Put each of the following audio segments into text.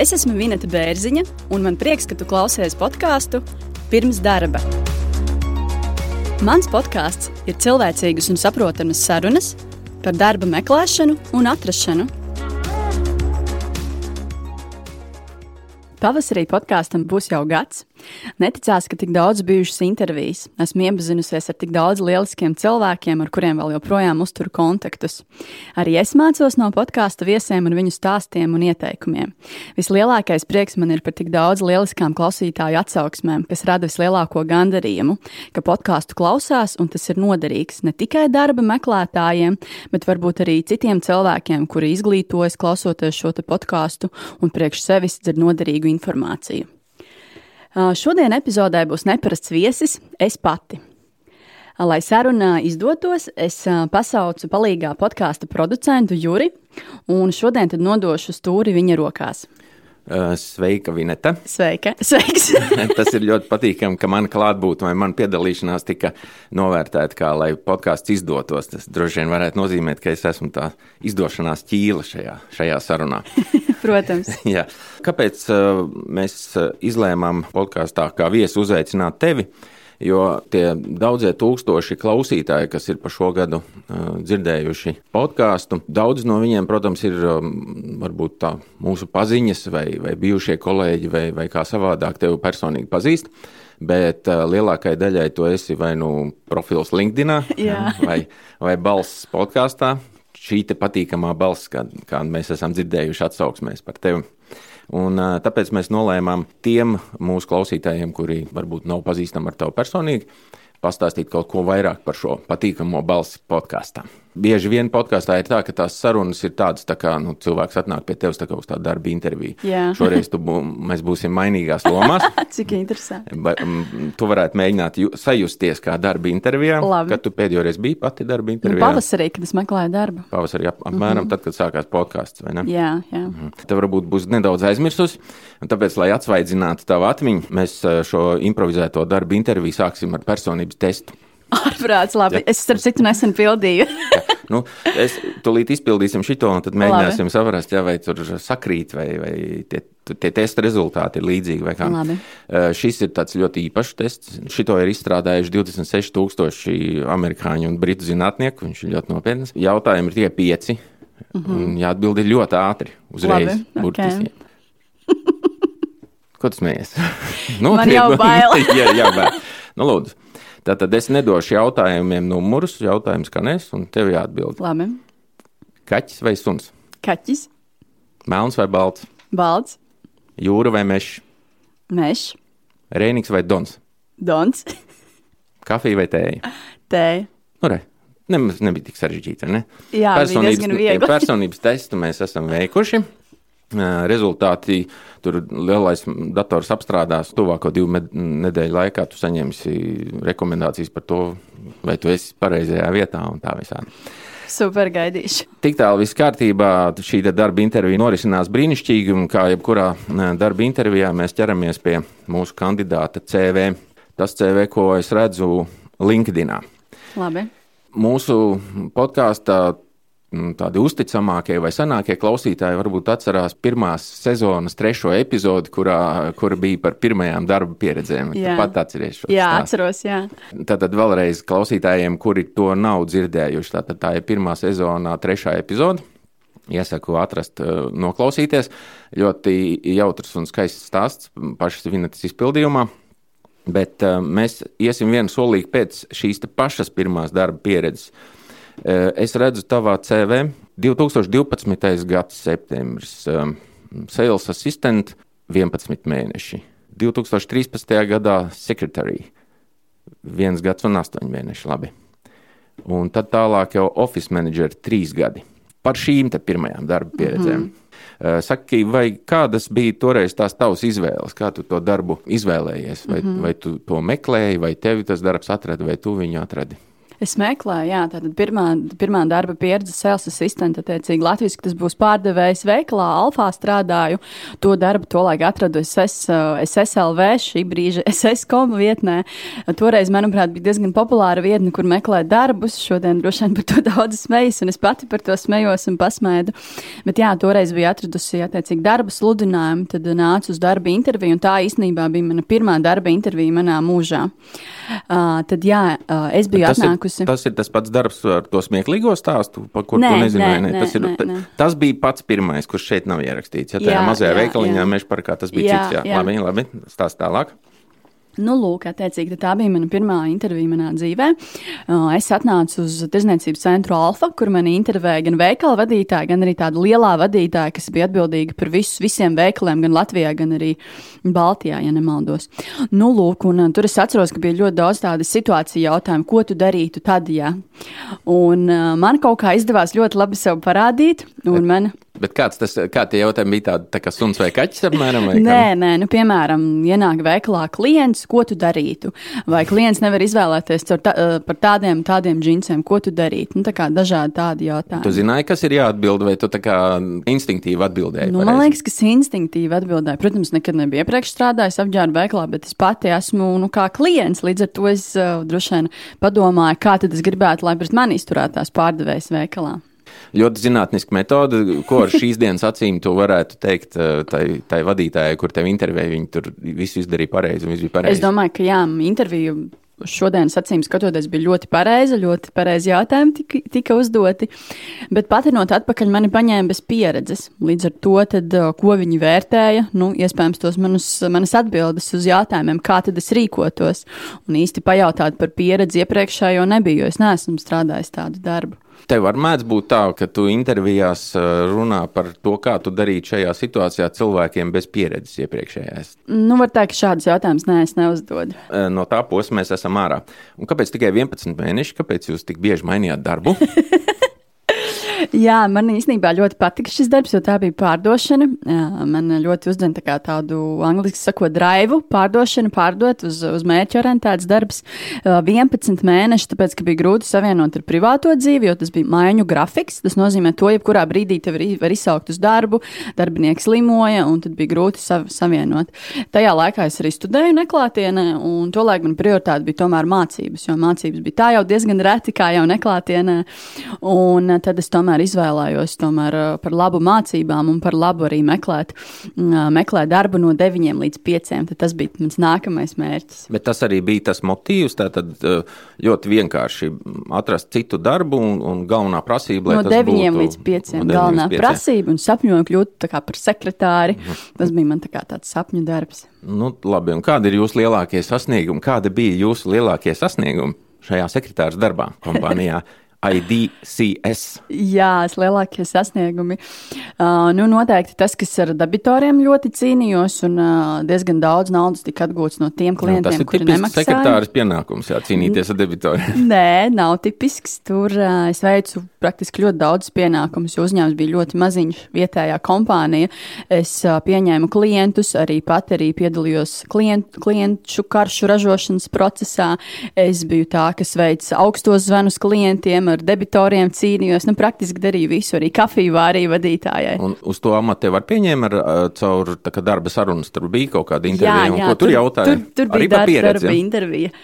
Es esmu Vineta Bērziņa, un man prieks, ka tu klausies podkāstu pirms darba. Mans podkāsts ir cilvēcīgas un saprotamas sarunas par darba meklēšanu un atrašanu Pavasarī podkāstam būs jau gads. Neticās, ka tik daudz bijušas intervijas. Esmu iepazinusies ar tik daudz lieliskiem cilvēkiem, ar kuriem vēl joprojām uzturu kontaktus. Arī es mācos no podkāstu viesiem un viņu stāstiem un ieteikumiem. Vislielākais prieks man ir par tik daudz lieliskām klausītāju atsauksmēm, kas rada vislielāko gandarījumu, ka podkāstu klausās un tas ir noderīgs ne tikai darba meklētājiem, bet varbūt arī citiem cilvēkiem, kuri izglītojas klausoties šo podkāstu un priekš sevis dzird noderīgu informāciju. Šodien epizodē būs neparasts viesis, es pati. Lai saruna izdotos, es pasaucu palīgā podkāstu producentu Juri, un šodien nodošu stūri viņa rokās. Sveika, Vineta. Sveika. Sveiks. Tas ir ļoti patīkami, ka mana klātbūtne vai mana piedalīšanās tika novērtēta kā, lai podkāsts izdotos. Tas droši vien varētu nozīmēt, ka es esmu tā izdošanās ķīla šajā, šajā sarunā. Protams. Jā. Kāpēc uh, mēs izlēmām podkāstā kā viesu uzaicināt tevi? Jo tie daudzie tūkstoši klausītāji, kas ir pa šo gadu uh, dzirdējuši podkāstu, daudz no viņiem, protams, ir um, varbūt tā mūsu paziņas vai, vai bijušie kolēģi vai, vai kā savādāk tevi personīgi pazīst. Bet uh, lielākajai daļai tu esi vai nu profils LinkedIn, vai, vai balss podkāstā. Šī patīkamā balss, kādu kā mēs esam dzirdējuši atsauksmēs par tevi. Un, tāpēc mēs nolēmām tiem mūsu klausītājiem, kuri varbūt nav pazīstami ar tevi personīgi, pastāstīt kaut ko vairāk par šo patīkamo balsi podkāstā. Bieži vien podkāstā ir tā, ka tās sarunas ir tādas, tā kā nu, cilvēks atnāk pie tevis uz tādu darba interviju. Jā. Šoreiz tu, bū, mēs būsim mainīgās lomās. Cik interesanti. Ba, m, tu varētu mēģināt ju, sajusties kā darba intervijā. Labi. Kad tu pēdējo reizi biji pati darba Nu, intervijā? pavasarī, kad es meklēju darbu. Pavasarī ap, apmēram mm -hmm. tad, kad sākās podkāsts? Jā, jā. Mm -hmm. Tev varbūt būs nedaudz aizmirsus, un tāpēc, lai atsvaidzinātu tavu atmiņu, mēs eh, šo improvizēto darba interviju sāksim ar personības testu. Ārprāts, labi. Ja. Es, starp citu, nesen pildīju. ja. nu, es tūlīt izpildīsim šo, un tad mēģināsim labi. saprast, ja, vai tur sakrīt, vai, vai tie, tie testa rezultāti ir līdzīgi. Uh, šis ir tāds ļoti īpašs tests. Šito ir izstrādājuši 26,000 amerikāņu un britu zinātnieku. Viņš ir ļoti nopietns. Jautājumi ir tie pieci. Mm -hmm. Jāatbild ir ļoti ātri, uzreiz. Labi, burtiski. okay. Ko tu smējies? nu, Man jau bail. jā, jā, bail. Nu, lūdzu. Tātad es nedošu jautājumiem numurus, jautājums skanēs, un tev jāatbild. Labi. Kaķis vai suns? Kaķis. Melns vai balts? Balts. Jūra vai mežs? Mežs. Rēnīgs vai dons? Dons. Kafija vai tēja? Tēja. Nu, re. Nemaz nebija tik sarežģīti, ne? Jā, personības, personības testu mēs esam veikuši. Rezultāti tur lielais dators apstrādās. Tuvāko divu nedēļu laikā tu saņemsi rekomendācijas par to, vai tu esi pareizajā vietā un tā visādi. Super gaidīšu. Tik tālu viss kārtībā. Šī darba intervija norisinās brīnišķīgi, un kā jebkurā darba intervijā mēs ķeramies pie mūsu kandidāta CV. Tas CV, ko es redzu LinkedIn. Labi. Mūsu podkāstā tādi uzticamākie vai senākie klausītāji varbūt atcerās pirmās sezonas trešo epizodi, kurā, kur bija par pirmajām darba pieredzēm. Jā, pat atceries šo jā, stāstu. atceros. Jā. Tātad vēlreiz klausītājiem, kuri to nav dzirdējuši, tātad tā ir pirmā sezonā trešā epizode. Iesaku atrast, eh, noklausīties. Ļoti jautrs un skaists stāsts pašas vinetas izpildījumā. Bet uh, mēs iesim vienu solīti pēc šīs pašas pirmās darba pieredzes. Es redzu tavā CV 2012. gada septembris, sales assistant 11 mēneši, 2013. gadā secretary 1 gads un 8 mēneši. Labi. Un tad tālāk jau office manager 3 gadi. Par šīm pirmajām darba pieredzēm. Mm -hmm. Saki, vai kādas bija toreiz tās tavas izvēles, kā tu to darbu izvēlējies? Vai, mm -hmm. vai tu to meklēji, vai tevi tas darbs atrada, vai tu viņu atradi? Es meklēju, jā, tātad pirmā, pirmā darba pieredze sales asistenta, attiecīgi Latvijas, tas būs pārdevējs veikalā, Alfā strādāju. To darbu tolaik atradu SS, SSLV, šī brīža SS.com vietnē. Toreiz, manuprāt, bija diezgan populāra vietne, kur meklēt darbus. Šodien droši vien par to daudz smejas, un es pati par to smējos un pasmēdu. Bet jā, toreiz bija atradusi, attiecīgi, darba sludinājumu, tad nācu uz darba interviju, un tā īstenībā bija mana pirmā darba intervija manā mūžā. Uh, tad jā, uh, es biju atnākusi. Ir, tas ir tas pats darbs ar to smieklīgo stāstu, par kur Nē, tu nezināji. nē, Ne, tas, ir, nē, nē. tas bija pats pirmais, kurš šeit nav ierakstīts. Ja tajā Jā, mazajā jā, veikaliņā meža parkā tas bija Jā, cits. Jā, jā. labi, labi, stāst tālāk. Nu, lūk, attiecīgi, tā bija mana pirmā intervija manā dzīvē. Es atnācu uz Tirzniecības centru Alfa, kur mani intervēja gan veikala vadītāja, gan arī tāda lielā vadītāja, kas bija atbildīga par visu, visiem veikaliem, gan Latvijā, gan arī Baltijā, ja nemaldos. Nu, lūk, un tur es atceros, ka bija ļoti daudz tādu situāciju jautājumu, ko tu darītu tad, ja. Un man kaut kā izdevās ļoti labi sev parādīt, un man. Bet kāds tas, kā tie jautājumi bija tādi, tā kā suns vai kaķis apmēram? Vai Nē, nē, nu, piemēram, ienāk veikalā klients, ko tu darītu? Vai klients nevar izvēlēties tā, eh, par tādiem, tādiem džinsiem, ko tu darītu? Nu, tā kā dažādi tādi jautājumi. Tu zināji, kas ir jāatbild, vai tu tā kā instinktīvi atbildēji? Nu, man pareizi? liekas, ka es instinktīvi atbildēju. Protams, nekad nebiju iepriekš strādājis apģērba veikalā, bet es pati esmu nu, kā klients. Līdz ar to es uh, droši vien padomāju, kā tad es gribētu, lai pret mani izturētās pārdevējs veikalā. Ļoti zinātniska metode, ko ar šīs dienas acīm tu varētu teikt eh, tai, tai vadītājai, kur tev intervēja. Viņi tur visu izdarīja pareizi un viss bija Es pareizi. domāju, ka jā, intervija šodienas acīm skatoties, bija ļoti pareiza, ļoti pareizi jautājumi tika, tika uzdoti. Bet patinot atpakaļ, mani paņēma bez pieredzes. Līdz ar to, tad, uh, ko viņi vērtēja, nu, iespējams, tos manus, manas atbildes uz jautājumiem, kā tad es rīkotos. Un īsti pajautāt par pieredzi iepriekšējo nebiju, jo es neesmu strādājis tādu darbu. Tev var mēdz būt tā, ka tu intervijās eh, runā par to, kā tu darītu šajā situācijā cilvēkiem bez pieredzes iepriekšējās. Nu, var teikt, ka šādus jautājumus nē, es neuzdodu. Eh, No tā posma mēs esam ārā. Un kāpēc tikai 11 mēneši? Kāpēc jūs tik bieži mainījāt darbu? Jā, man īstenībā ļoti patika šis darbs, jo tā bija pārdošana. Jā, Man ļoti uzdeva tā tādu angļuiski sakot, drive, pārdošana, pārdot uz, uz mērķu orientēts darbs. Uh, 11 mēneši, tāpēc, ka bija grūti savienot ar privāto dzīvi, jo tas bija maiņu grafiks. Tas nozīmē, to jebkurā brīdī tev var, var izsaukt uz darbu, darbinieks limoja, un tad bija grūti sav, savienot. Tajā laikā es arī studēju neklātienē, un tolaik man prioritāte bija tomēr mācības, jo mācības bija tā jau diezgan reti, kā jau neklātienē. Un tad es tomēr izvēlējos tomēr, uh, par labu mācībām un par labu arī meklēt, uh, meklēt darbu no 9 līdz 5. Tad tas bija mans nākamais mērķis. Bet tas arī bija tas motīvs. Tātad eh, ļoti vienkārši atrast citu darbu, un, un galvenā prasība No lai tas 9 būtu, līdz 5. no 9 galvenā līdz 5. prasība un sapņoju kļūt par sekretāri. Tas bija man tā kā tāds sapņu darbs. Nu, labi, un kādi ir jūsu lielākie sasniegumi? Kādi bija jūsu lielākie sasniegumi šajā sekretāra darbā kompānijā? IDCS. Jā, es lielākie sasniegumi. Uh, nu, noteikti tas, kas ar debitoriem ļoti cīnījos, un uh, diezgan daudz naudas tika atgūts no tiem Jā, klientiem, tas ir kuri nemaksāja. sekretārs pienākums, jā, cīnīties ar debitoriem. Nē, nav tipisks. Tur uh, es veicu praktiski ļoti daudz pienākumus, jo uzņēmums bija ļoti maziņš, vietējā kompānija. Es uh, pieņēmu klientus, arī pat arī piedalījos klient, klientu karšu ražošanas procesā. Es biju tā, kas veica augstos zvanus klientiem, ar debitoriem cīnījos. Nu, praktiski darīju visu, arī kafiju vārīju vadītājai. Un uz to amatu tev var pieņemt ar, caur darba sarunas. Tur bija kaut kāda intervija, un ko tur jautāja? Tur, tur bija darba, darba ja? intervija.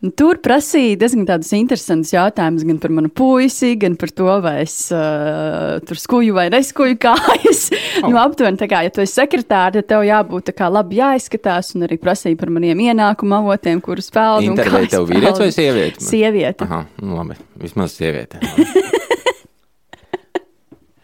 Nu, Tur prasīja diezgan tādus interesantus jautājumus gan par manu puisi, gan par to, vai es uh, tur skuju vai neskuju kājas. Oh. Nu, aptuveni kā, ja tu esi sekretārs, tad tev jābūt kā labi jāizskatās, un arī prasīja par maniem ienākumu avotiem, kurus pelnu. Intervēja tev vīrietis vai sieviete? Sieviete. Aha, nu labi, vismaz sieviete.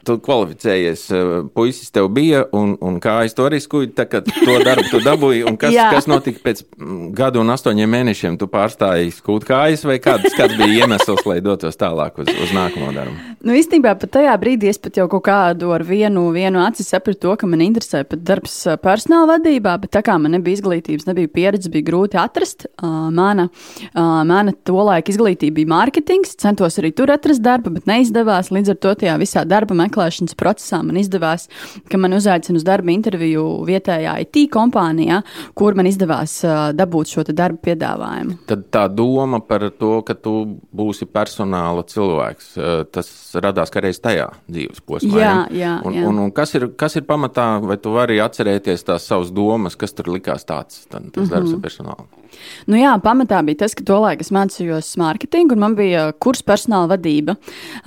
Tu kvalificējies, eh, puisis tev bija, un, un kā es to riskuju, tā kā to darbu tu dabūji, un kas, kas notika pēc mm, gadu un astoņiem mēnešiem, tu pārstāji skūt kājas, vai kāds, kāds bija iemesls, lai dotos tālāk uz, uz nākamo darbu? Nu, īstenībā pat tajā brīdī es pat jau kaut kādu ar vienu, vienu aci sapratu to, ka man interesē pat darbs ā, personāla vadībā, bet tā kā man nebija izglītības, nebija pieredzes, bija grūti atrast. Uh, mana, uh, mana tolaika izglītība bija mārketings, centos arī tur atrast darbu, bet neizdevās. Līdz ar to tajā visā darba meklēšanā meklēšanas procesā man izdevās, ka man uzaicina uz darba interviju vietējā IT kompānijā, kur man izdevās uh, dabūt šo darba piedāvājumu. Tad tā doma par to, ka tu būsi personāla cilvēks, uh, tas radās kādreiz tajā dzīves posmā. Jā, jā, un, jā. Un, un kas, ir, kas ir pamatā, vai tu vari atcerēties tās savas domas, kas tur likās tāds, tad, tas mm -hmm. darbs ar personālu? Nu jā, pamatā bija tas, ka tolaik es mācījos mārketingu, un man bija kurs personāla vadība.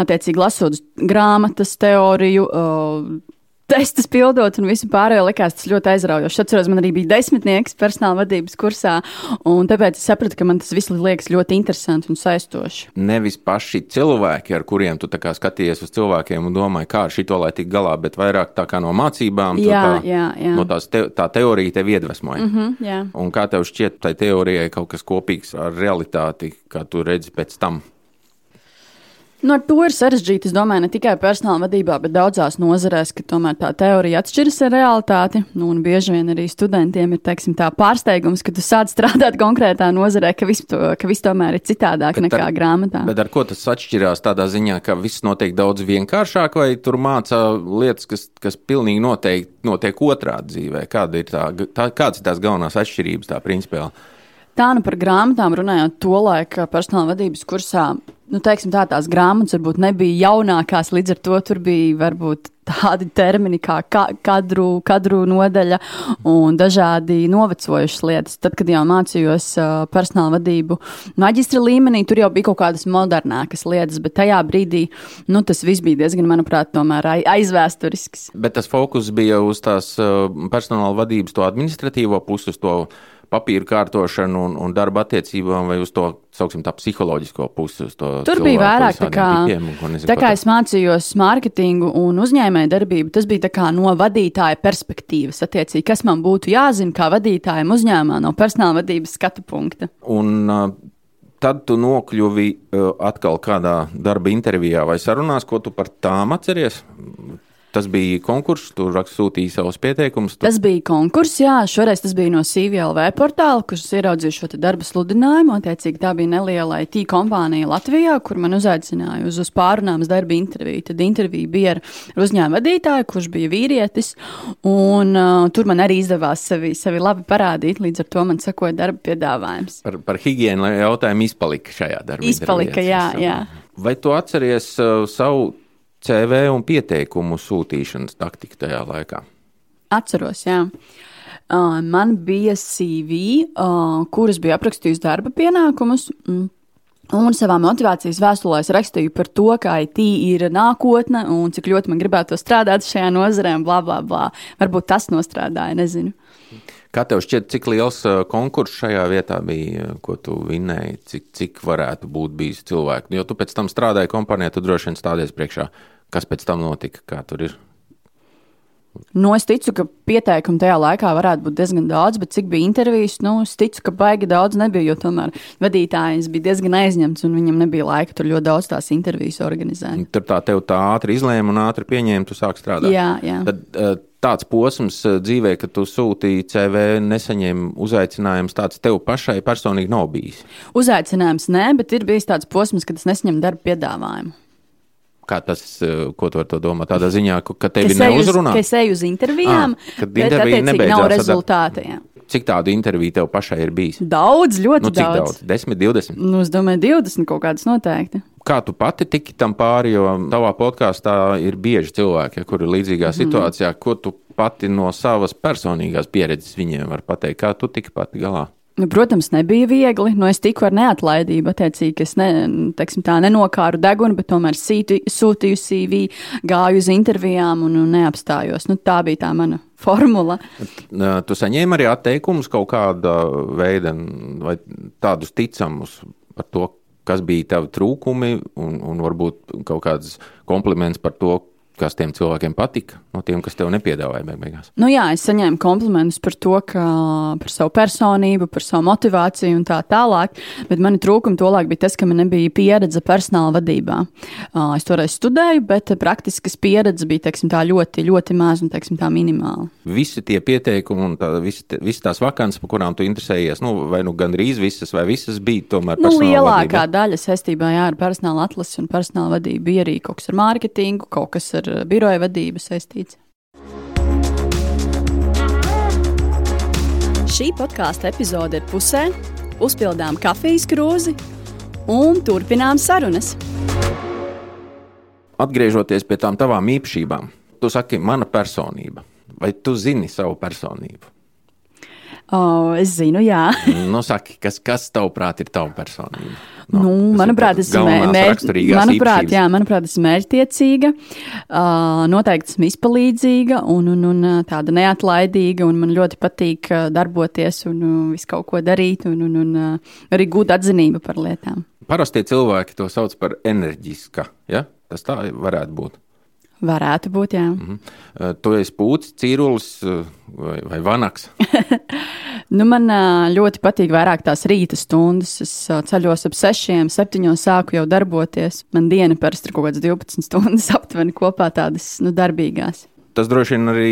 Attiecīgi, lasot grāmatas, teoriju, testus pildot un visu pārējo likās tas ļoti aizraujoši. Atceros, man arī bija desmitnieks personāla vadības kursā, un tāpēc es sapratu, ka man tas viss liekas ļoti interesanti un saistoši. Nevis paši cilvēki, ar kuriem tu skaties uz cilvēkiem un domāji, kā ar šito lai tik galā, bet vairāk tā kā no mācībām, jā, tā, jā, jā. no tās te, tā teorija tev iedvesmoja. Mm -hmm, jā. un kā tev šķiet, tai teorijai kaut kas kopīgs ar realitāti, kā tu redzi pēc tam? Nu, ar to ir sarežģīti. Es domāju, ne tikai personāla vadībā, bet daudzās nozarēs, ka tomēr tā teorija atšķiras ar realitāti. Nu, un bieži vien arī studentiem ir teiksim, pārsteigums, ka tu sāc strādāt konkrētā nozarē, ka viss, viss tomēr ir citādāk bet nekā ar, grāmatā. Bet ar ko tas atšķirās tādā ziņā, ka viss notiek daudz vienkāršāk, vai tur mācā lietas, kas, kas pilnīgi noteikti notiek otrādi dzīvē? Kāda ir tā, tā, kādas ir tās galvenās atšķirības tā principā? Tā nu par grāmatām runājot, to laiku personāla vadības kursā nu, teiksim, tā, tās grāmatas varbūt nebija jaunākās, līdz ar to tur bija varbūt tādi termini kā ka, kadru, kadru nodaļa un dažādi novecojušas lietas. Tad, kad jau mācījos personāla vadību maģistra līmenī, tur jau bija kaut kādas modernākas lietas, bet tajā brīdī nu, tas viss bija diezgan, manuprāt, aizvēsturisks. Bet tas fokus bija uz tās personāla vadības, to administratīvo pusi, uz to papīru kārtošanu un, un darba attiecībām, vai uz to, sauksim, tā psiholoģisko pusi. Tur bija vairāk tā kā, tipiem, nezinu, tā kā es mācījos mārketingu un uzņēmēju darbību, tas bija tā no vadītāja perspektīvas, attiecīgi, kas man būtu jāzina kā vadītājiem uzņēmumā no personāla vadības skatu punkta. Un, Tad tu nokļuvi atkal kādā darba intervijā vai sarunās, ko tu par tām atceries? Tas bija konkurss, tur sūtīja savus pieteikumus. Tu... Tas bija konkurss, jā. Šoreiz tas bija no CVLV portāla, kurš ieraudzīja šo darba sludinājumu. Attiecīgi, tā bija neliela IT kompānija Latvijā, kur man uzaicināja uz, uz pārunāmas darba interviju. Tad intervija bija ar, uzņēmuma vadītāju, kurš bija vīrietis. Un, uh, tur man arī izdevās sevi, sevi labi parādīt. Līdz ar to man sekoja darba piedāvājums. Par, par higiēnu jautājumu izpalika šajā darbā. Izpalika, jā, jā. Vai tu atceries uh, savu CV un pieteikumu sūtīšanas taktika tajā laikā? Atceros, jā. Man bija CV, kuras bija aprakstījusi darba pienākumus. Mm. Un savā motivācijas vēstulē es rakstīju par to, ka IT ir nākotne un cik ļoti man gribētu strādāt šajā nozarē, un bla, bla, bla. Varbūt tas nostrādāja, nezinu. Kā tev šķiet, cik liels konkurss šajā vietā bija, ko tu vinnēji, cik, cik varētu būt bijis cilvēku? Jo tu pēc tam strādāji kompānijā, tu droši vien stādies priekšā, kas pēc tam notika, kā tur ir. Nu, es ticu, ka pieteikumu tajā laikā varētu būt diezgan daudz, bet cik bija intervijas, nu, es ticu, ka baigi daudz nebija, jo tomēr vadītājs bija diezgan aizņemts un viņam nebija laika tur ļoti daudz tās intervijas organizēt. Tur tā tev tā ātri izlēma un ātri pieņēma, tu sāk strādāt. Jā, jā. Tad, eh, tāds posms eh, dzīvē, ka tu sūtīji CV, nesaņēmi uzaicinājumus, tāds tev pašai personīgi nav bijis? Uzaicinājums nē, bet ir bijis tāds posms, kad es nesaņemu darba piedāvājumu. Kā tas, eh, ko tu ar to domā? Tādā ziņā, ka tevi neuzrunā? Ka es eju uz intervijām, à, kad intervija nebeidzās. Nav rezultāti. Jā. Cik tādu interviju tev pašai ir bijis? Daudz, ļoti nu, daudz. daudz. 10, 20. Nu, es domāju, 20 kaut kādas noteikti. Kā tu pati tiki tam pāri, jo tavā podkāstā ir bieži cilvēki, ja, kuri ir līdzīgā mm. situācijā, ko tu pati no savas personīgās pieredzes viņiem var pateikt, kā tu tiki pati galā? Nu, protams, nebija viegli. Nu, es tiku ar neatlaidību. Attiecīgi, es ne, teiksim, tā, nenokāru degunu, bet tomēr sīti, sūtīju CV, gāju uz intervijām un, un neapstājos. Nu, tā bija tā mana formula. Tu saņēmi arī atteikumus kaut kāda veida, vai tādus ticamus par to, kas bija tavi trūkumi, un, un varbūt kaut kāds kompliments par to, kas tiem cilvēkiem patika, no tiem, kas tev nepiedāvāja beigās? Nu jā, es saņēmu komplimentus par to, ka par savu personību, par savu motivāciju un tā tālāk, bet mani trūkumi tolaik bija tas, ka man nebija pieredze personāla vadībā. Es toreiz studēju, bet praktiskas pieredzes bija, teiksim, tā ļoti, ļoti maz un, teiksim, tā minimāla. Visi tie pieteikumi un tā, visi, visi tās vakances, par kurām tu interesējies, nu, vai nu gandrīz visas, vai visas bija tomēr nu, lielākā vadība. daļa saistībā jā, ar personāla atlasi un personāla vadību bija arī kaut kas ar mārketingu, kaut kas ar ar biroja vadību saistīts. Šī podkāstu epizode ir pusē, uzpildām kafijas krūzi un turpinām sarunas. Atgriežoties pie tām tavām īpašībām, tu saki, mana personība. Vai tu zini savu personību? Oh, es zinu, jā. nu, saki, kas, kas tavuprāt ir tava personība? No, nu, manuprāt, es esmu manuprāt, jā, manuprāt, esmu mērķtiecīga, uh, noteikti esmu izpalīdzīga un, un, un tāda neatlaidīga, un man ļoti patīk darboties un uh, visu kaut ko darīt, un, un, un arī gūt atzinību par lietām. Parastie cilvēki to sauc par enerģiska, ja? tas tā varētu būt. Varētu būt, jā. Mm -hmm. Tu esi pūcis, cīrulis vai, vai vanaks? nu, man ļoti patīk vairāk tās rīta stundas. Es ceļos ap sešiem, septiņos sāku jau darboties. Man diena parasti ir kaut kāds 12 stundas aptuveni kopā tādas nu, darbīgās. Tas droši vien arī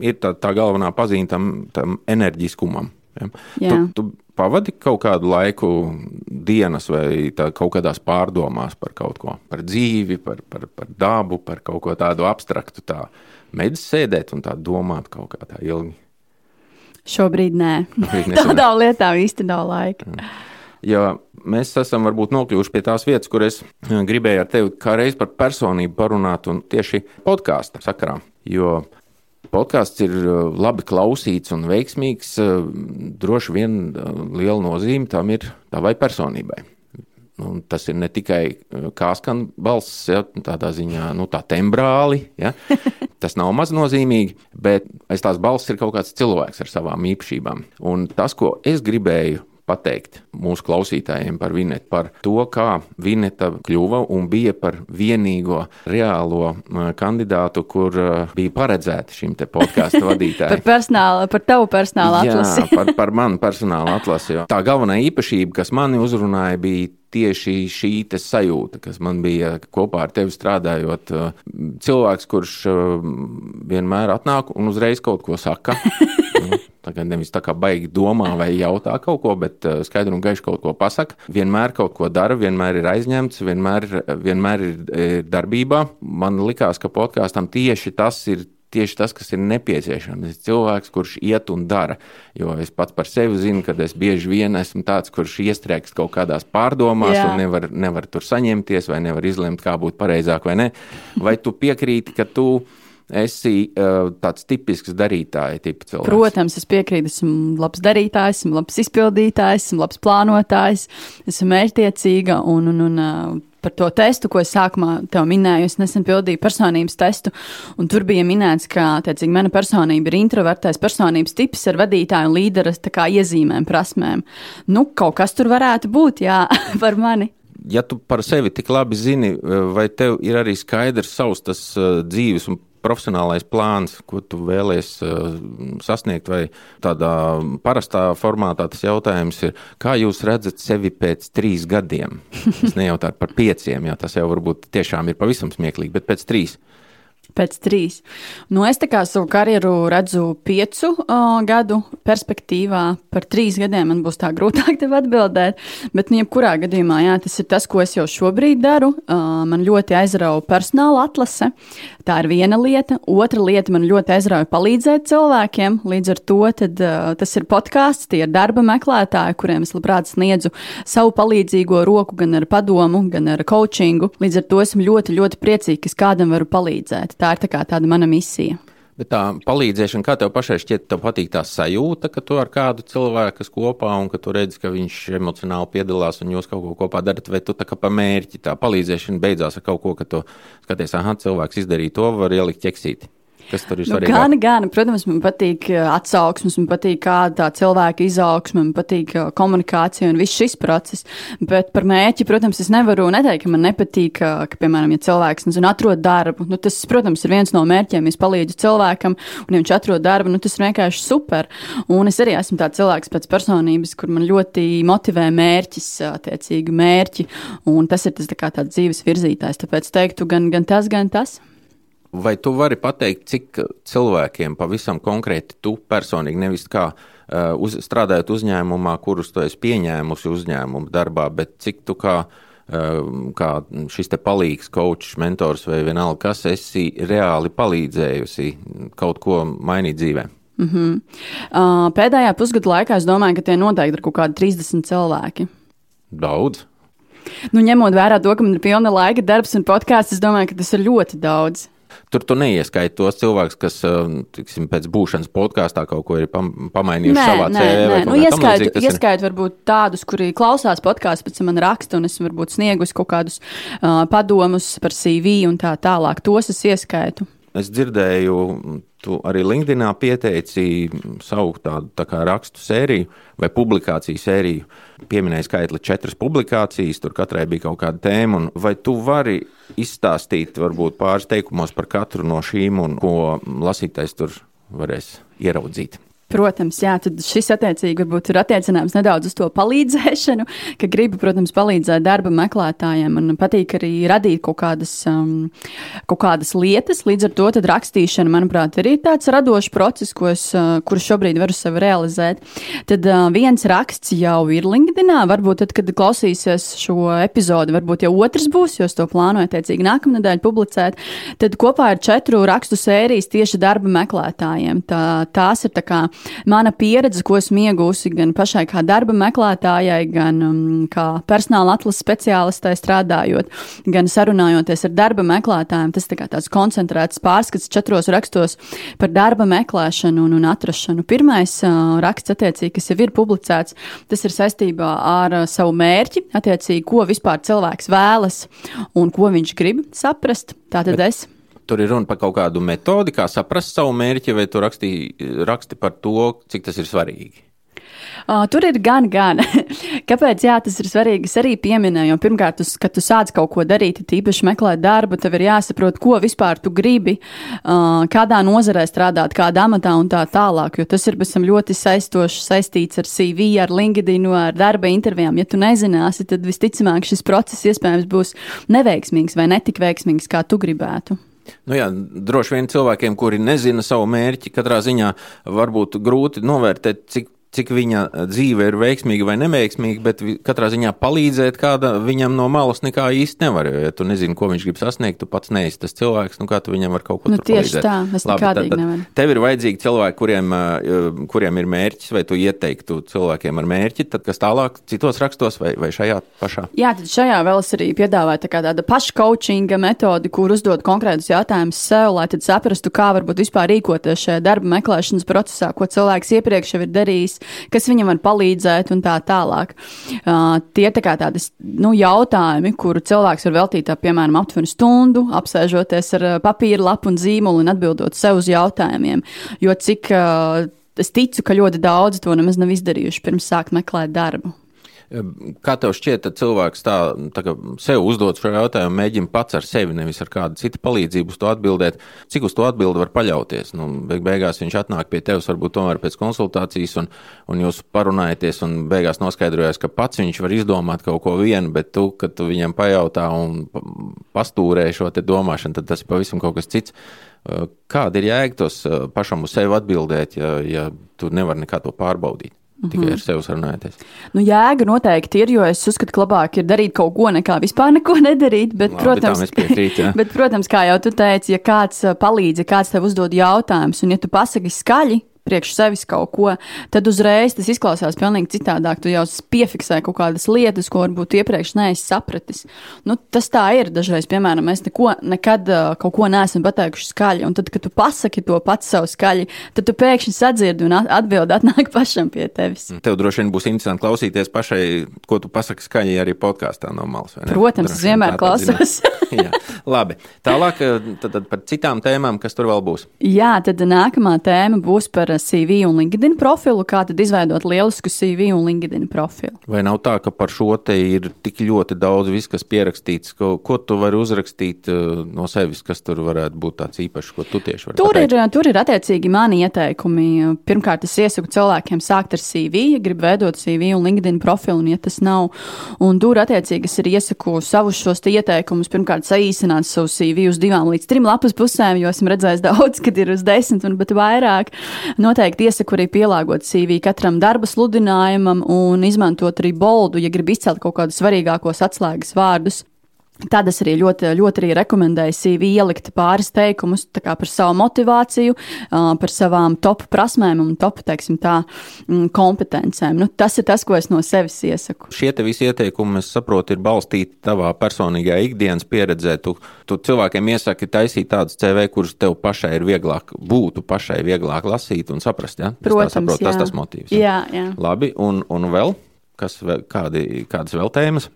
ir tā, tā galvenā pazīme tam, tam enerģiskumam. Ja? Jā. Tu, tu pavadi kaut kādu laiku dienas vai kaut kādās pārdomās par kaut ko, par dzīvi, par, par, par dabu, par kaut ko tādu abstraktu. Tā mēģināt sēdēt un tā domāt kaut kā tā ilgi. Šobrīd nē. Tādā lietā īsti nav laika. Mm. Jo mēs esam varbūt nokļuvuši pie tās vietas, kur es gribēju ar tevi kā reiz par personību parunāt, un tieši podkāstu sakarā. Jo podkāsts ir uh, labi klausīts un veiksmīgs, uh, droši vien uh, liela nozīme tam ir tavai personībai. Un tas ir ne tikai kā skan balss, ja, tādā ziņā, nu, tā tembrāli. Ja. Tas nav maznozīmīgi, bet aiz tās balss ir kaut kāds cilvēks ar savām īpašībām. Un tas, ko es gribēju pateikt mūsu klausītājiem par Vinetu, par to, kā Vineta kļuva un bija par vienīgo reālo kandidātu, kur bija paredzēta šim te podkāstu vadītājai. par personāla, par tavu personāla atlasi. Jā, par, par manu personāla atlasi. Tā galvenā īpašība, kas mani uzrunāja, bija tieši šī sajūta, kas man bija kopā ar tevi strādājot. Cilvēks, kurš vienmēr atnāk un uzreiz kaut ko saka. Nu, Tagad nevis tā kā baigi domā vai jautā kaut ko, bet uh, skaidri un gaiši kaut ko pasaka. Vienmēr kaut ko dara, vienmēr ir aizņemts, vienmēr, vienmēr ir, ir darbībā. Man likās, ka podkāstam tieši tas ir tieši tas, kas ir nepieciešams. Es cilvēks, kurš iet un dara. Jo es pats par sevi zinu, ka es bieži vien esmu tāds, kurš iestrēgst kaut kādās pārdomās, Jā. un nevar, nevar tur saņemties, vai nevar izlemt, kā būtu pareizāk vai nē. Vai tu piekrīti, ka tu esi uh, tāds tipisks darītāja tips. Protams, es piekrītu, esmu labs darītājs, esmu labs izpildītājs, esmu labs plānotājs, esmu mērķtiecīga un, un, un uh, par to testu, ko es sākumā te minēju. Es nesen pildīju personības testu, un tur bija minēts, ka tiecīgi, mana personība ir introvertais personības tips ar vadītāju un līdera iezīmēm, prasmēm. Nu, kaut kas tur varētu būt, jā, par mani ja tu par sevi tik labi zini, vai tev ir arī skaidrs savs tas dzīves un profesionālais plāns, ko tu vēlies uh, sasniegt, vai tādā parastā formātā tas jautājums ir, kā jūs redzat sevi pēc trīs gadiem? Es nejautāju par pieciem, jā, tas jau varbūt tiešām ir pavisam smieklīgi, bet pēc trīs. Pēc trīs. Nu, es tā kā savu karjeru redzu piecu uh, gadu perspektīvā. Par trīs gadiem man būs tā grūtāk tev atbildēt. Bet, nu, jebkurā gadījumā, jā, tas ir tas, ko es jau šobrīd daru. Uh, man ļoti aizrauja personāla atlase. Tā ir viena lieta. Otra lieta man ļoti aizrauja palīdzēt cilvēkiem. Līdz ar to tad, uh, tas ir podkāsts, tie ir darba meklētāji, kuriem es labprāt sniedzu savu palīdzīgo roku gan ar padomu, gan ar coachingu. Līdz ar to esmu ļoti, ļoti priecīga, ka kādam varu palīdzēt tā ir tā tāda mana misija. Bet tā palīdzēšana, kā tev pašai šķiet, tev patīk tā sajūta, ka tu ar kādu cilvēku esi kopā un ka tu redzi, ka viņš emocionāli piedalās un jūs kaut ko kopā darat, vai tu tā kā pa mērķi tā palīdzēšana beidzās ar kaut ko, ka tu skaties, ah, cilvēks izdarīja to, var ielikt ķeksīti. Kas tur ir nu, svarīgi? Gan, gan, protams, man patīk uh, atsauksmes, man patīk kāda tā cilvēka izaugsme, man patīk uh, komunikācija un viss šis process. Bet par mēķi, protams, es nevaru neteikt, ka man nepatīk, uh, ka, piemēram, ja cilvēks nezinu, atrod darbu. Nu, tas, protams, ir viens no mērķiem. Es palīdzu cilvēkam, un ja viņš atrod darbu, nu, tas ir vienkārši super. Un es arī esmu tāds cilvēks pēc personības, kur man ļoti motivē mērķis, attiecīgi mērķi, un tas ir tas tā kā tāds dzīves virzītājs. Tāpēc teiktu gan, gan tas, gan tas. Vai tu vari pateikt, cik cilvēkiem pavisam konkrēti tu personīgi, nevis kā uh, uz, strādājot uzņēmumā, kurus tu esi pieņēmusi uzņēmumu darbā, bet cik tu kā kā šis te palīgs, coach, mentors vai vienalga, kas esi reāli palīdzējusi kaut ko mainīt dzīvē? Mm -hmm. uh, pēdējā pusgada laikā es domāju, ka tie noteikti ir kaut kādi 30 cilvēki. Daudz. Nu, ņemot vērā to, ka man ir pilna laika darbs un podkāsts, es domāju, ka tas ir ļoti daudz. Tur tu neieskaiti tos cilvēkus, kas tiksim, pēc būšanas podkāstā kaut ko ir pamainījuši nē, savā. Nē, nu, ieskaitu, ieskaitu ir... varbūt tādus, kuri klausās podkāstu, pēc tam man raksta, un es varbūt sniegus kaut kādus uh, padomus par CV un tā tālāk. Tos es ieskaitu. Es dzirdēju, tu arī LinkedInā pieteici savu tādu tā rakstu sēriju vai publikāciju sēriju. Pieminēji skaitli četras publikācijas, tur katrai bija kaut kāda tēma. Vai tu vari izstāstīt varbūt pāris teikumos par katru no šīm un ko lasītājs tur varēs ieraudzīt? Protams, jā, tad šis attiecīgi varbūt ir attiecināms nedaudz uz to palīdzēšanu, ka gribu, protams, palīdzēt darba meklētājiem un patīk arī radīt kaut kādas, um, kaut kādas lietas. Līdz ar to rakstīšana, manuprāt, ir tāds radošs process, ko es, uh, kuru šobrīd varu sev realizēt. Tad uh, viens raksts jau ir LinkedInā, varbūt tad, kad klausīsies šo epizodi, varbūt jau otrs būs, jo es to plānoju attiecīgi nākamnedēļ publicēt. Tad kopā ir četru rakstu sērijas tieši darba meklētājiem. Tā, tās ir tā kā mana pieredze, ko esmu iegūsi gan pašai kā darba meklētājai, gan um, kā personāla atlases speciālistai strādājot, gan sarunājoties ar darba meklētājiem. Tas tā tāds koncentrēts pārskats četros rakstos par darba meklēšanu un, un atrašanu. Pirmais uh, raksts, attiecīgi, kas jau ir publicēts, tas ir saistībā ar uh, savu mērķi, attiecīgi, ko vispār cilvēks vēlas un ko viņš grib saprast. Tātad Bet... es tur ir runa par kaut kādu metodi, kā saprast savu mērķi, vai tu raksti, raksti par to, cik tas ir svarīgi? Uh, tur ir gan, gan. Kāpēc jā, tas ir svarīgi? Es arī pieminēju, jo pirmkārt, tu, kad tu sāc kaut ko darīt, tīpaši meklēt darbu, tev ir jāsaprot, ko vispār tu gribi, uh, kādā nozarē strādāt, kādā amatā un tā tālāk. Jo tas ir ļoti saistoši saistīts ar CV, ar LinkedIn, ar darba intervijām. Ja tu nezināsi, tad visticamāk šis process iespējams būs neveiksmīgs vai netik veiksmīgs, kā tu gribētu. Nu jā, droši vien cilvēkiem, kuri nezina savu mērķi, katrā ziņā varbūt grūti novērtēt, cik cik viņa dzīve ir veiksmīga vai neveiksmīga, bet katrā ziņā palīdzēt kāda viņam no malas nekā īsti nevar. Jo, ja tu nezini, ko viņš grib sasniegt, tu pats neesi tas cilvēks, nu kā tu viņam var kaut ko nu, tieši palīdzēt. tā, es nekādīgi nevaru. Tev ir vajadzīgi cilvēki, kuriem, kuriem ir mērķis, vai tu ieteiktu cilvēkiem ar mērķi, tad kas tālāk citos rakstos vai, vai šajā pašā? Jā, tad šajā vēl es arī piedāvāju tā tāda paškaučinga metodi, kur uzdod konkrētus jautājumus sev, lai tad saprastu, kā varbūt vispār rīkoties šajā darba meklēšanas procesā, ko cilvēks iepriekš jau ir darījis kas viņam var palīdzēt un tā tālāk. Uh, tie tā kā tādi nu, jautājumi, kuru cilvēks var veltīt, piemēram, aptuveni stundu, apsēžoties ar papīra lapu un zīmolu un atbildot sev uz jautājumiem. Jo cik uh, es ticu, ka ļoti daudzi to nemaz nav izdarījuši pirms sākt meklēt darbu. Kā tev šķiet, ka cilvēks tā, tā kā sev uzdod šo jautājumu, mēģina pats ar sevi, nevis ar kādu citu palīdzību uz to atbildēt, cik uz to atbildi var paļauties? Nu, beig beigās viņš atnāk pie tevis varbūt tomēr pēc konsultācijas, un, un jūs parunājaties, un beigās noskaidrojās, ka pats viņš var izdomāt kaut ko vienu, bet tu, kad tu viņam pajautā un pastūrē šo te domāšanu, tad tas ir pavisam kaut kas cits. Kāda ir jēga tos pašam uz sevi atbildēt, ja, ja tu nevari nekā to pārbaudīt? Tikai mm -hmm. ar sevi sarunājoties. Nu, jēga noteikti ir, jo es uzskatu, ka labāk ir darīt kaut ko, nekā vispār neko nedarīt. Bet, Labi, protams, piekrīt, bet, protams, kā jau tu teici, ja kāds palīdz, ja kāds tev uzdod jautājumus, un ja tu pasaki skaļi, priekš sevis kaut ko, tad uzreiz tas izklausās pavisam citādāk. Tu jau piefiksē kaut kādas lietas, ko varbūt iepriekš neesi sapratis. Nu, tas tā ir. Dažreiz, piemēram, mēs neko, nekad uh, kaut ko neesam pateikuši skaļi, un tad, kad tu pasaki to pats savu skaļi, tad tu pēkšņi sadzirdi un atbildi atnāk pašam pie tevis. Tev droši vien būs interesanti klausīties pašai, ko tu pasaki skaļi arī podkāstā no malas. Protams, es vienmēr klausos. Jā, labi. Tālāk tad, tad par citām tēmām, kas tur vēl būs. Jā, tad nākamā tēma būs par CV un LinkedIn profilu, kā tad izveidot lielisku CV un LinkedIn profilu. Vai nav tā, ka par šo te ir tik ļoti daudz viss, kas pierakstīts, ko, ko tu vari uzrakstīt uh, no sevis, kas tur varētu būt tāds īpašs, ko tu tieši vari tur pateikt? ir, tur ir attiecīgi mani ieteikumi. Pirmkārt, es iesaku cilvēkiem sākt ar CV, ja grib veidot CV un LinkedIn profilu, un ja tas nav, un tur attiecīgi es arī iesaku savus šos ieteikumus. Pirmkārt, saīsināt savu CV uz divām līdz trim lapas pusēm, jo esmu redzējis daudz, kad ir uz desmit un pat vairāk. Nu, noteikti iesaku arī pielāgot CV katram darba sludinājumam un izmantot arī boldu, ja grib izcelt kaut kādus svarīgākos atslēgas vārdus. Tad es arī ļoti, ļoti arī rekomendēju CV ielikt pāris teikumus par savu motivāciju, par savām top prasmēm un top teiksim, tā, mm, kompetencēm. Nu, tas ir tas, ko es no sevis iesaku. Šie visi ieteikumi, es saprotu, ir balstīti tavā personīgajā ikdienas pieredzē. Tu, tu cilvēkiem iesaki taisīt tādus CV, kurus tev pašai ir vieglāk, būtu pašai vieglāk lasīt un saprast. Ja? Protams, saprotu, jā. tas tas motīvs. Jā, jā. Labi, un, un vēl? Kas, kādi, kādas vēl tēmas?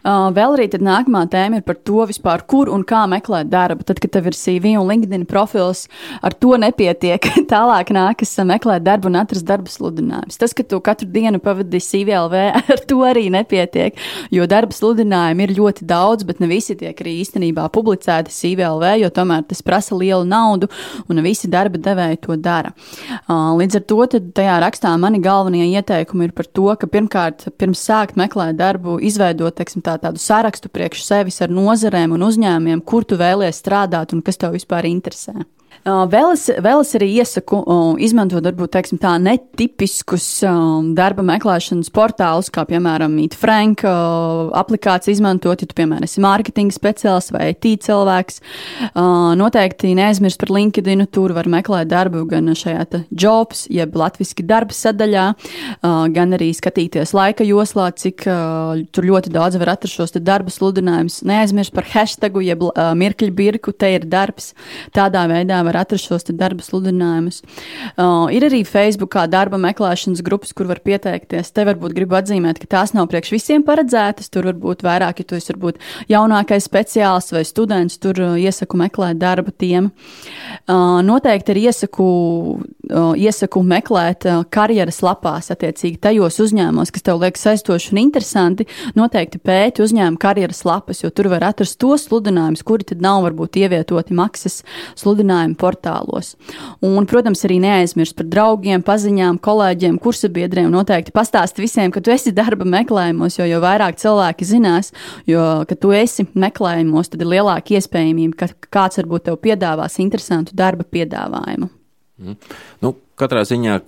Uh, vēl arī nākamā tēma ir par to, vispār, kur un kā meklēt darbu. Tad, kad tev ir CV un LinkedIn profils, ar to nepietiek. Tālāk nākas meklēt darbu un atrast darba sludinājumus. Tas, ka tu katru dienu pavadīji CVLV, ar to arī nepietiek, jo darba sludinājumi ir ļoti daudz, bet ne visi tiek arī īstenībā publicēti CVLV, jo tomēr tas prasa lielu naudu un ne visi darba devēji to dara. Uh, līdz ar to tajā rakstā mani galvenie ieteikumi ir par to, ka pirmkārt, pirms sākt meklēt darbu, izveidot, teiksim, tā, tādu sarakstu priekš sevis ar nozarēm un uzņēmumiem, kur tu vēlies strādāt un kas tev vispār interesē. Vēl es, vēl es arī iesaku izmantot, varbūt teiksim, tā netipiskus darba meklēšanas portālus, kā piemēram Meet Frank aplikāciju izmantot, ja tu, piemēram, esi mārketinga speciālists vai IT cilvēks. Noteikti neaizmirst par LinkedIn, tur var meklēt darbu gan šajā jobs, jeb latviski darba sadaļā, gan arī skatīties laika joslā, cik tur ļoti daudz var atrast šos darba sludinājumus. Neaizmirst par hashtagu, jeb mirkļu birku, te ir darbs. Tādā veidā var atrast šos darba sludinājumus. Uh, ir arī Facebook darba meklēšanas grupas, kur var pieteikties. Te varbūt gribu atzīmēt, ka tās nav priekš visiem paredzētas. Tur varbūt vairāk, ja tu esi varbūt jaunākais speciālists vai students, tur uh, iesaku meklēt darba tiem. Uh, noteikti arī iesaku, uh, iesaku meklēt uh, karjeras lapās, attiecīgi tajos uzņēmumos, kas tev liekas aizstoši un interesanti. Noteikti pēti uzņēmumu karjeras lapas, jo tur var atrast tos sludinājumus, kuri tad nav varbūt ievietoti maksas sludinājumu portālos. Un, protams, arī neaizmirst par draugiem, paziņām, kolēģiem, kursabiedriem. Noteikti pastāst visiem, ka tu esi darba meklējumos, jo, jo vairāk cilvēki zinās, jo, ka tu esi meklējumos, tad ir lielāka iespējamība, ka kāds varbūt tev piedāvās interesantu darba piedāvājumu. Mm. Nu, katrā ziņā,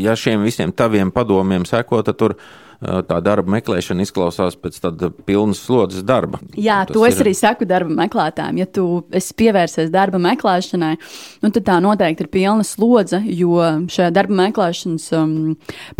ja šiem visiem taviem padomiem seko, tad tur ir tā darba meklēšana izklausās pēc tāda pilnas slodzes darba. Jā, to es ir... arī saku darba meklētājiem. Ja tu pievērsies darba meklēšanai, nu, tad tā noteikti ir pilna slodze, jo šajā darba meklēšanas um,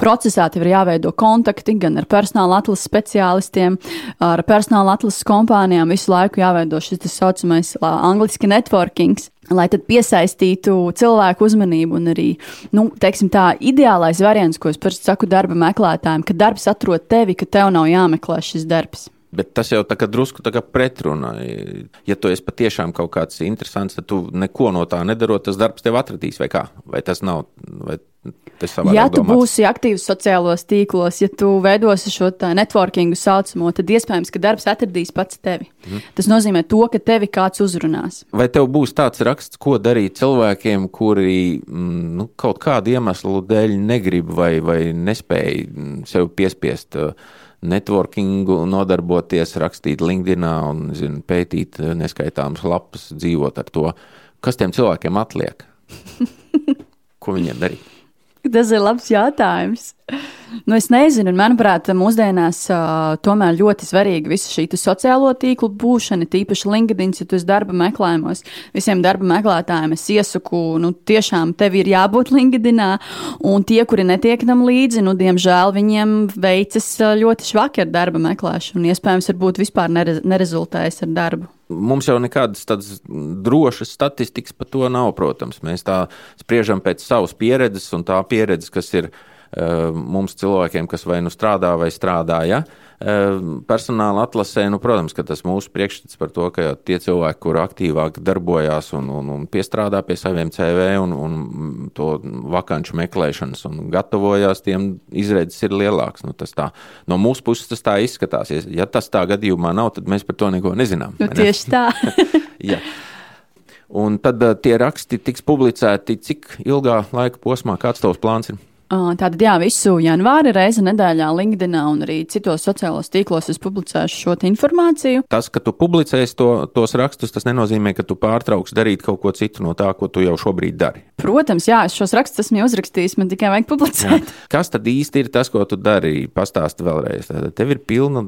procesā tev ir jāveido kontakti gan ar personāla atlases speciālistiem, ar personāla atlases kompānijām. Visu laiku jāveido šis tā saucamais angliski networkings lai tad piesaistītu cilvēku uzmanību. Un arī nu, teiksim, tā ideālais variants, ko es parasti saku darba meklētājiem, ka darbs atrod tevi, ka tev nav jāmeklē šis darbs. Bet tas jau tā kā drusku tā kā pretrunā. Ja tu esi patiešām kaut kāds interesants, tad tu neko no tā nedarot, tas darbs tev atradīs vai kā? Vai tas nav? Vai Ja tu domāts. būsi aktīvs sociālos tīklos, ja tu veidosi šo networkingu saucamo, tad iespējams, ka darbs atradīs pats tevi. Mm. Tas nozīmē to, ka tevi kāds uzrunās. Vai tev būs tāds raksts, ko darīt cilvēkiem, kuri mm, nu, kaut kādu iemeslu dēļ negrib vai, vai nespēj mm, sev piespiest? Uh, networkingu, nodarboties, rakstīt LinkedIn un zin, pētīt neskaitāmas lapas, dzīvot ar to. Kas tiem cilvēkiem atliek? Ko viņiem darīt? Tas ir labs jautājums. Nu, es nezinu, un manuprāt, mūsdienās uh, tomēr ļoti svarīga visa šī sociālo tīklu būšana, tīpaši LinkedIn, ja tu esi darba meklējumos. Visiem darba meklētājiem es iesaku, nu, tiešām tev ir jābūt LinkedInā, un tie, kuri netiek tam līdzi, nu, diemžēl viņiem veicas ļoti švaki ar darba meklēšanu, un iespējams, varbūt vispār nere nerezultējas ar darbu. Mums jau nekādas tādas drošas statistikas par to nav, protams. Mēs tā spriežam pēc savas pieredzes, un tā pieredze, kas ir uh, mums cilvēkiem, kas vai nu strādā vai strādāja. Ja? Ehm, personāla atlasē, nu, protams, ka tas mūsu priekšstats par to, ka tie cilvēki, kur aktīvāk darbojās un, un, un piestrādā pie saviem CV un, un to vakanču meklēšanas un gatavojās, tiem izredzes ir lielāks. Nu, tā, no mūsu puses tas tā izskatās. Ja tas tā gadījumā nav, tad mēs par to neko nezinām. Nu, tieši tā. ja. Un tad uh, tie raksti tiks publicēti cik ilgā laika posmā, kāds tavs plāns ir? Tātad, jā, visu janvāri reizi nedēļā LinkedIn un arī citos sociālos tīklos es publicēšu šo informāciju. Tas, ka tu publicēsi to, tos rakstus, tas nenozīmē, ka tu pārtrauks darīt kaut ko citu no tā, ko tu jau šobrīd dari. Protams, jā, es šos rakstus esmu uzrakstījis, man tikai vajag publicēt. Jā. Kas tad īsti ir tas, ko tu dari? Pastāsti vēlreiz. Tad tev ir pilna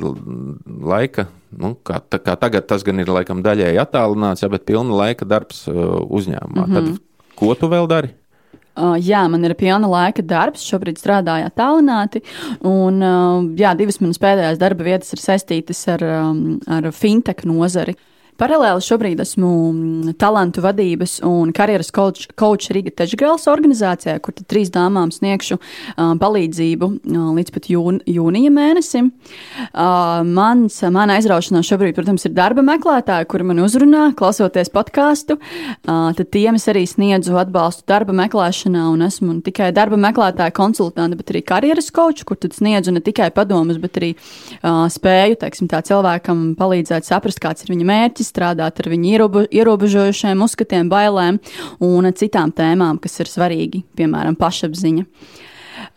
laika. Nu, kā, tā, kā tagad tas gan ir laikam daļēji attālināts, jā, bet pilna laika darbs uzņēmumā. Mm -hmm. Tad, ko tu vēl dari? Uh, jā, man ir pilna laika darbs, šobrīd strādāju attālināti. Un, uh, jā, divas manas pēdējās darba vietas ir saistītas ar, um, ar fintech nozari. Uh, Paralēli šobrīd esmu mm, talantu vadības un karjeras koča Riga Tečgāles organizācijā, kur trīs dāmām sniegšu uh, palīdzību uh, līdz pat jūn, jūnija mēnesim. Uh, mans, mana aizraušanās šobrīd, protams, ir darba meklētāji, kuri man uzrunā, klausoties podkāstu. Tad tiem es arī sniedzu atbalstu darba meklēšanā un esmu ne tikai darba meklētāja konsultante, bet arī karjeras koča, kur sniedzu ne tikai padomus, bet arī spēju, teiksim, tā cilvēkam palīdzēt saprast, kāds ir viņa mērķis mērķis strādāt ar viņu ierobe, ierobežojušiem uzskatiem, bailēm un citām tēmām, kas ir svarīgi, piemēram, pašapziņa.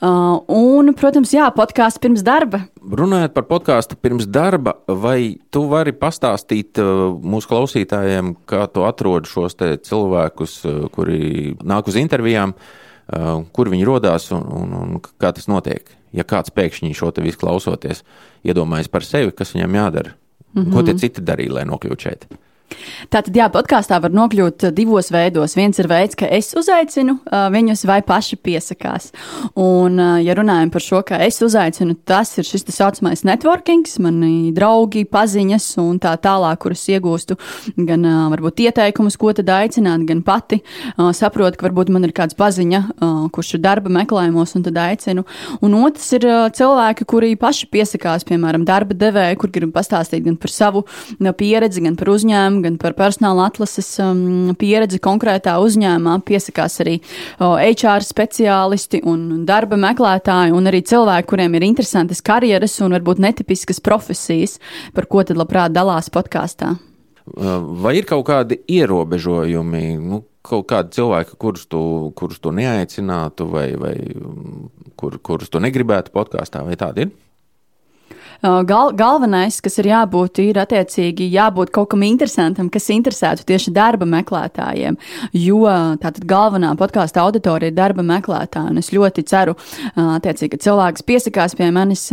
Uh, un, protams, jā, podkāsts pirms darba. Runājot par podkāstu pirms darba, vai tu vari pastāstīt uh, mūsu klausītājiem, kā tu atrodi šos cilvēkus, uh, kuri nāk uz intervijām, uh, kur viņi rodās un, un, un kā tas notiek? Ja kāds pēkšņi šo te visu klausoties, iedomājas par sevi, kas viņam jādara? Mm -hmm. Ko tie citi darīja, lai nokļūtu šeit? Tātad, jā, podkāstā var nokļūt divos veidos. Viens ir veids, ka es uzaicinu uh, viņus, vai paši piesakās. Un, uh, ja runājam par šo, kā es uzaicinu, tas ir šis tā saucamais networking, mani draugi, paziņas un tā tālāk, kuras iegūstu gan uh, varbūt ieteikumus, ko tad aicināt, gan pati uh, saprotu, ka varbūt man ir kāds paziņa, uh, kurš ir darba meklējumos, un tad aicinu. Un otrs ir uh, cilvēki, kuri paši piesakās, piemēram, darba devēji, kur grib pastāstīt gan par savu pieredzi, gan par uzņēmumu uzņēmumu, gan par personāla atlases um, pieredzi konkrētā uzņēmumā. Piesakās arī uh, HR speciālisti un darba meklētāji, un arī cilvēki, kuriem ir interesantas karjeras un varbūt netipiskas profesijas, par ko tad labprāt dalās podkāstā. Vai ir kaut kādi ierobežojumi? Nu, kaut kādi cilvēki, kurus tu, kurus tu neaicinātu, vai, vai kur, kurus tu negribētu podkāstā, vai tādi ir? Gal, galvenais, kas ir jābūt, ir attiecīgi jābūt kaut kam interesantam, kas interesētu tieši darba meklētājiem. Jo tātad galvenā podkāstu auditorija ir darba meklētāji. Un es ļoti ceru, attiecīgi, ka cilvēks piesakās pie manis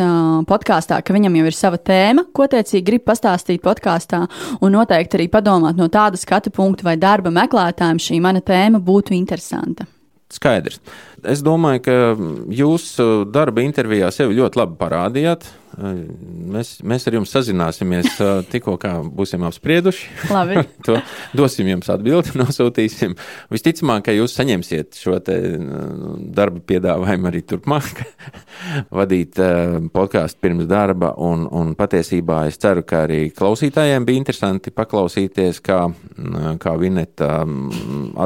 podkāstā, ka viņam jau ir sava tēma, ko attiecīgi grib pastāstīt podkāstā, un noteikti arī padomāt no tāda skatu punkta, vai darba meklētājiem šī mana tēma būtu interesanta. Skaidrs. Es domāju, ka jūs darba intervijā sevi ļoti labi parādījāt. Mēs, mēs ar jums sazināsimies tikko, kā būsim apsprieduši. To dosim jums atbildi, nosūtīsim. Visticamāk, ka jūs saņemsiet šo darba piedāvājumu arī turpmāk, vadīt podkāstu pirms darba. Un, un patiesībā es ceru, ka arī klausītājiem bija interesanti paklausīties, kā, kā Vineta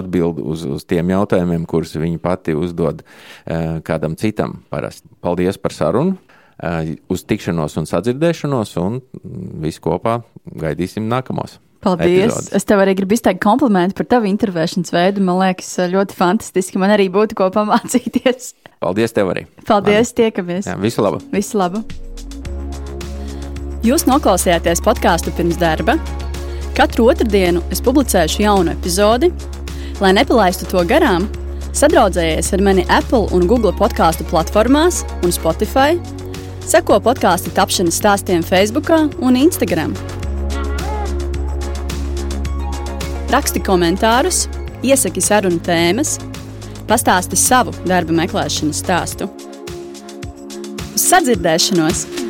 atbild uz, uz tiem jautājumiem, kurus viņa pati uzdod kādam citam parasti. Paldies par sarunu! Uz tikšanos un sadzirdēšanos, un visi kopā gaidīsim nākamos. Paldies! Epizodes. Es tev arī gribu izteikt komplimentu par tavu intervēšanas veidu. Man liekas, ļoti fantastiski. Man arī būtu ko pamācīties. Paldies tev arī. Paldies, Man. tiekamies. Jā, visu labu. Visu labu. Jūs noklausījāties podkāstu pirms darba. Katru otrdienu es publicēšu jaunu epizodi. Lai nepalaistu to garām, sadraudzējies ar mani Apple un Google podkāstu platformās un Spotify Seko podkāstu tapšanas stāstiem Facebook un Instagram. Raksti komentārus, iesaki sarunu tēmas, pastāsti savu darba meklēšanas stāstu. Uz sadzirdēšanos!